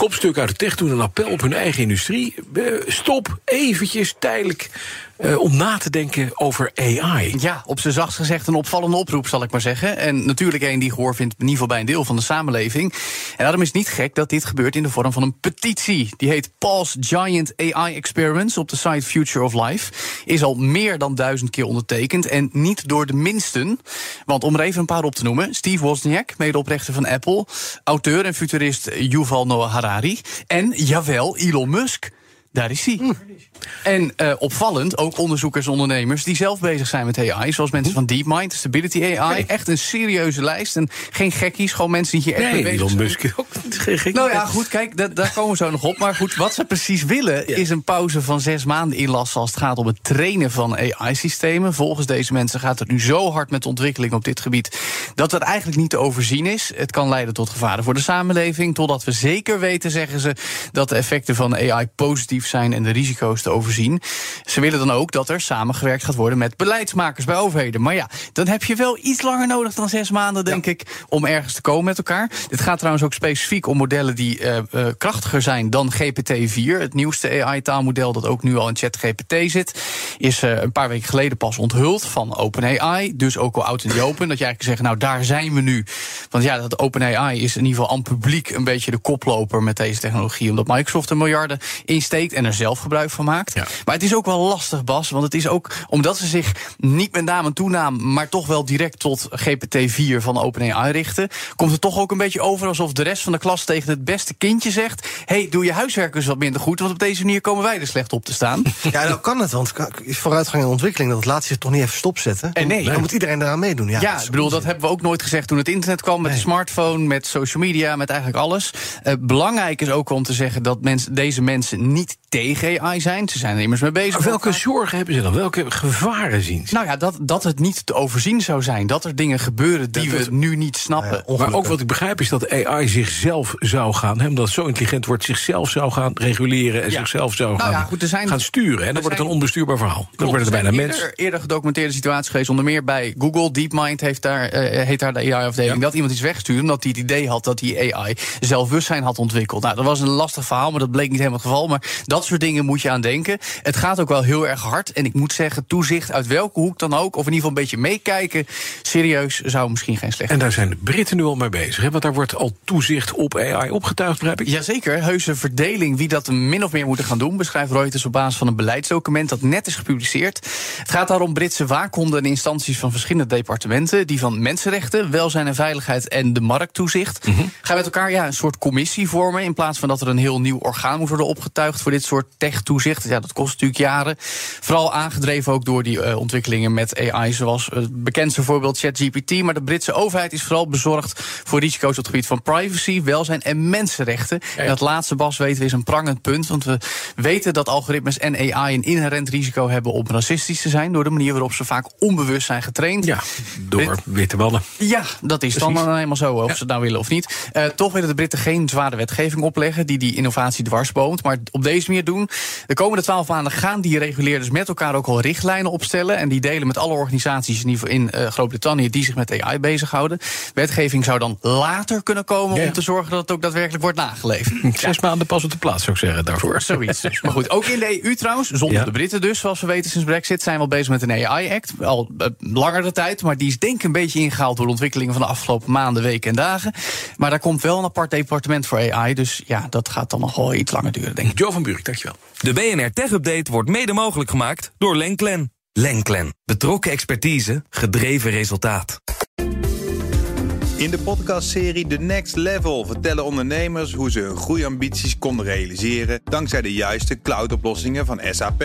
Kopstuk uit de tech doen een appel op hun eigen industrie. Eh, Stop eventjes tijdelijk eh, om na te denken over AI. Ja, op zijn zachtst gezegd een opvallende oproep, zal ik maar zeggen. En natuurlijk een die gehoor vindt, in ieder geval bij een deel van de samenleving. En daarom is het niet gek dat dit gebeurt in de vorm van een petitie. Die heet Pause Giant AI Experiments op de site Future of Life. Is al meer dan duizend keer ondertekend en niet door de minsten. Want om er even een paar op te noemen: Steve Wozniak, medeoprichter van Apple, auteur en futurist Yuval Noah Harari. En jawel, Elon Musk. Daar is hij. En uh, opvallend, ook onderzoekers en ondernemers die zelf bezig zijn met AI, zoals mensen van DeepMind, Stability AI. Echt een serieuze lijst. En geen gekkies, gewoon mensen die hier echt nee, mee bezig Elon zijn. Musk ook geen gek. Nou ja, goed, kijk, da- daar komen we zo nog op. Maar goed, wat ze precies willen is een pauze van zes maanden inlassen als het gaat om het trainen van AI-systemen. Volgens deze mensen gaat het nu zo hard met de ontwikkeling op dit gebied dat het eigenlijk niet te overzien is. Het kan leiden tot gevaren voor de samenleving, totdat we zeker weten, zeggen ze, dat de effecten van AI positief zijn en de risico's te overzien. Ze willen dan ook dat er samengewerkt gaat worden met beleidsmakers bij overheden. Maar ja, dan heb je wel iets langer nodig dan zes maanden, denk ik, om ergens te komen met elkaar. Dit gaat trouwens ook specifiek om modellen die eh, eh, krachtiger zijn dan GPT-4. Het nieuwste AI-taalmodel dat ook nu al in ChatGPT zit, is eh, een paar weken geleden pas onthuld van OpenAI. Dus ook al oud in de open. Dat je eigenlijk zegt, nou daar zijn we nu. Want ja, dat OpenAI is in ieder geval aan publiek een beetje de koploper met deze technologie. Omdat Microsoft er miljarden en er zelf gebruik van maakt. Ja. Maar het is ook wel lastig, Bas. Want het is ook omdat ze zich niet met naam en toenaam, maar toch wel direct tot GPT-4 van OpenAI richten. Komt het toch ook een beetje over alsof de rest van de klas tegen het beste kindje zegt: hey, doe je huiswerk eens wat minder goed, want op deze manier komen wij er slecht op te staan. Ja, nou kan het, want is vooruitgang en ontwikkeling, dat laat zich toch niet even stopzetten. En nee. Dan moet iedereen eraan meedoen. Ja, dat ik bedoel, dat hebben we ook nooit gezegd toen het internet kwam, met de smartphone, met social media, met eigenlijk alles. Eh, belangrijk is ook om te zeggen dat mensen, deze mensen niet tegen AI zijn. Ze zijn er immers mee bezig. Maar welke zorgen hebben ze dan? Welke gevaren zien ze? Nou ja, dat, dat het niet te overzien zou zijn. Dat er dingen gebeuren die Dat- we nu niet snappen. Ja, maar ook wat ik begrijp is dat AI zichzelf zou gaan, hè, omdat het zo intelligent wordt, zichzelf zou gaan reguleren en Ja. zichzelf zou Nou gaan, ja, goed, er zijn- gaan sturen. En dan wordt het een onbestuurbaar verhaal. Dan wordt het bijna er mens. Eerder, eerder gedocumenteerde situaties geweest, onder meer bij Google. DeepMind heeft daar, eh, heet daar de AI-afdeling. Dat iemand iets wegstuurde omdat hij het idee had dat die AI zelfbewustzijn had ontwikkeld. Nou, dat was een lastig verhaal, maar dat bleek niet helemaal het geval. Maar dat soort dingen moet je aan denken. Het gaat ook wel heel erg hard. En ik moet zeggen, toezicht uit welke hoek dan ook, of in ieder geval een beetje meekijken, serieus zou misschien geen slecht En daar zijn de Britten nu al mee bezig. Hè? Want daar wordt al toezicht op AI opgetuigd, begrijp ik. Jazeker, heuse verdeling wie dat min of meer moeten gaan doen, beschrijft Reuters op basis van een beleidsdocument dat net is gepubliceerd. Het gaat daarom Britse waakhonden en instanties van verschillende departementen, die van mensenrechten, welzijn en veiligheid en de markttoezicht, gaan met elkaar ja, een soort commissie vormen. In plaats van dat er een heel nieuw orgaan moet worden opgetuigd voor dit soort tech-toezicht. Ja, dat kost natuurlijk jaren. Vooral aangedreven ook door die eh, ontwikkelingen met AI, zoals het bekendste voorbeeld ChatGPT. Maar de Britse overheid is vooral bezorgd voor risico's op het gebied van privacy, welzijn en mensenrechten. En dat laatste, Bas, weten we is een prangend punt. Want we weten dat algoritmes en AI een inherent risico hebben om racistisch te zijn. Door de manier waarop ze vaak onbewust zijn getraind. Ja, door witte mannen. Ja, dat is dan nou eenmaal zo, of Ja. ze het nou willen of niet. Eh, toch willen de Britten geen zware wetgeving opleggen die die innovatie dwarsboomt. Maar op deze manier doen. De komende twaalf maanden gaan die reguleerders met elkaar ook al richtlijnen opstellen. En die delen met alle organisaties in, in eh, Groot-Brittannië die zich met AI bezighouden. Wetgeving zou dan later kunnen komen Ja. om te zorgen dat het ook daadwerkelijk wordt nageleefd. Zes maanden pas op de plaats, zou ik zeggen, daarvoor. Zoiets dus. Maar goed, ook in de EU trouwens, zonder Ja. de Britten dus, zoals we weten sinds Brexit, zijn we al bezig met een AI-act. Al eh, langere tijd, maar die is denk ik een beetje ingehaald door de ontwikkelingen van de afgelopen maanden, weken en dagen. Maar daar komt wel een apart departement voor AI, dus ja, dat gaat dan nog wel iets langer duren, denk ik. Jo van Buurik, De BNR Tech Update wordt mede mogelijk gemaakt door Lenklen. Lenklen. Betrokken expertise, gedreven resultaat. In de podcastserie The Next Level vertellen ondernemers hoe ze hun groeiambities konden realiseren dankzij de juiste cloudoplossingen van SAP.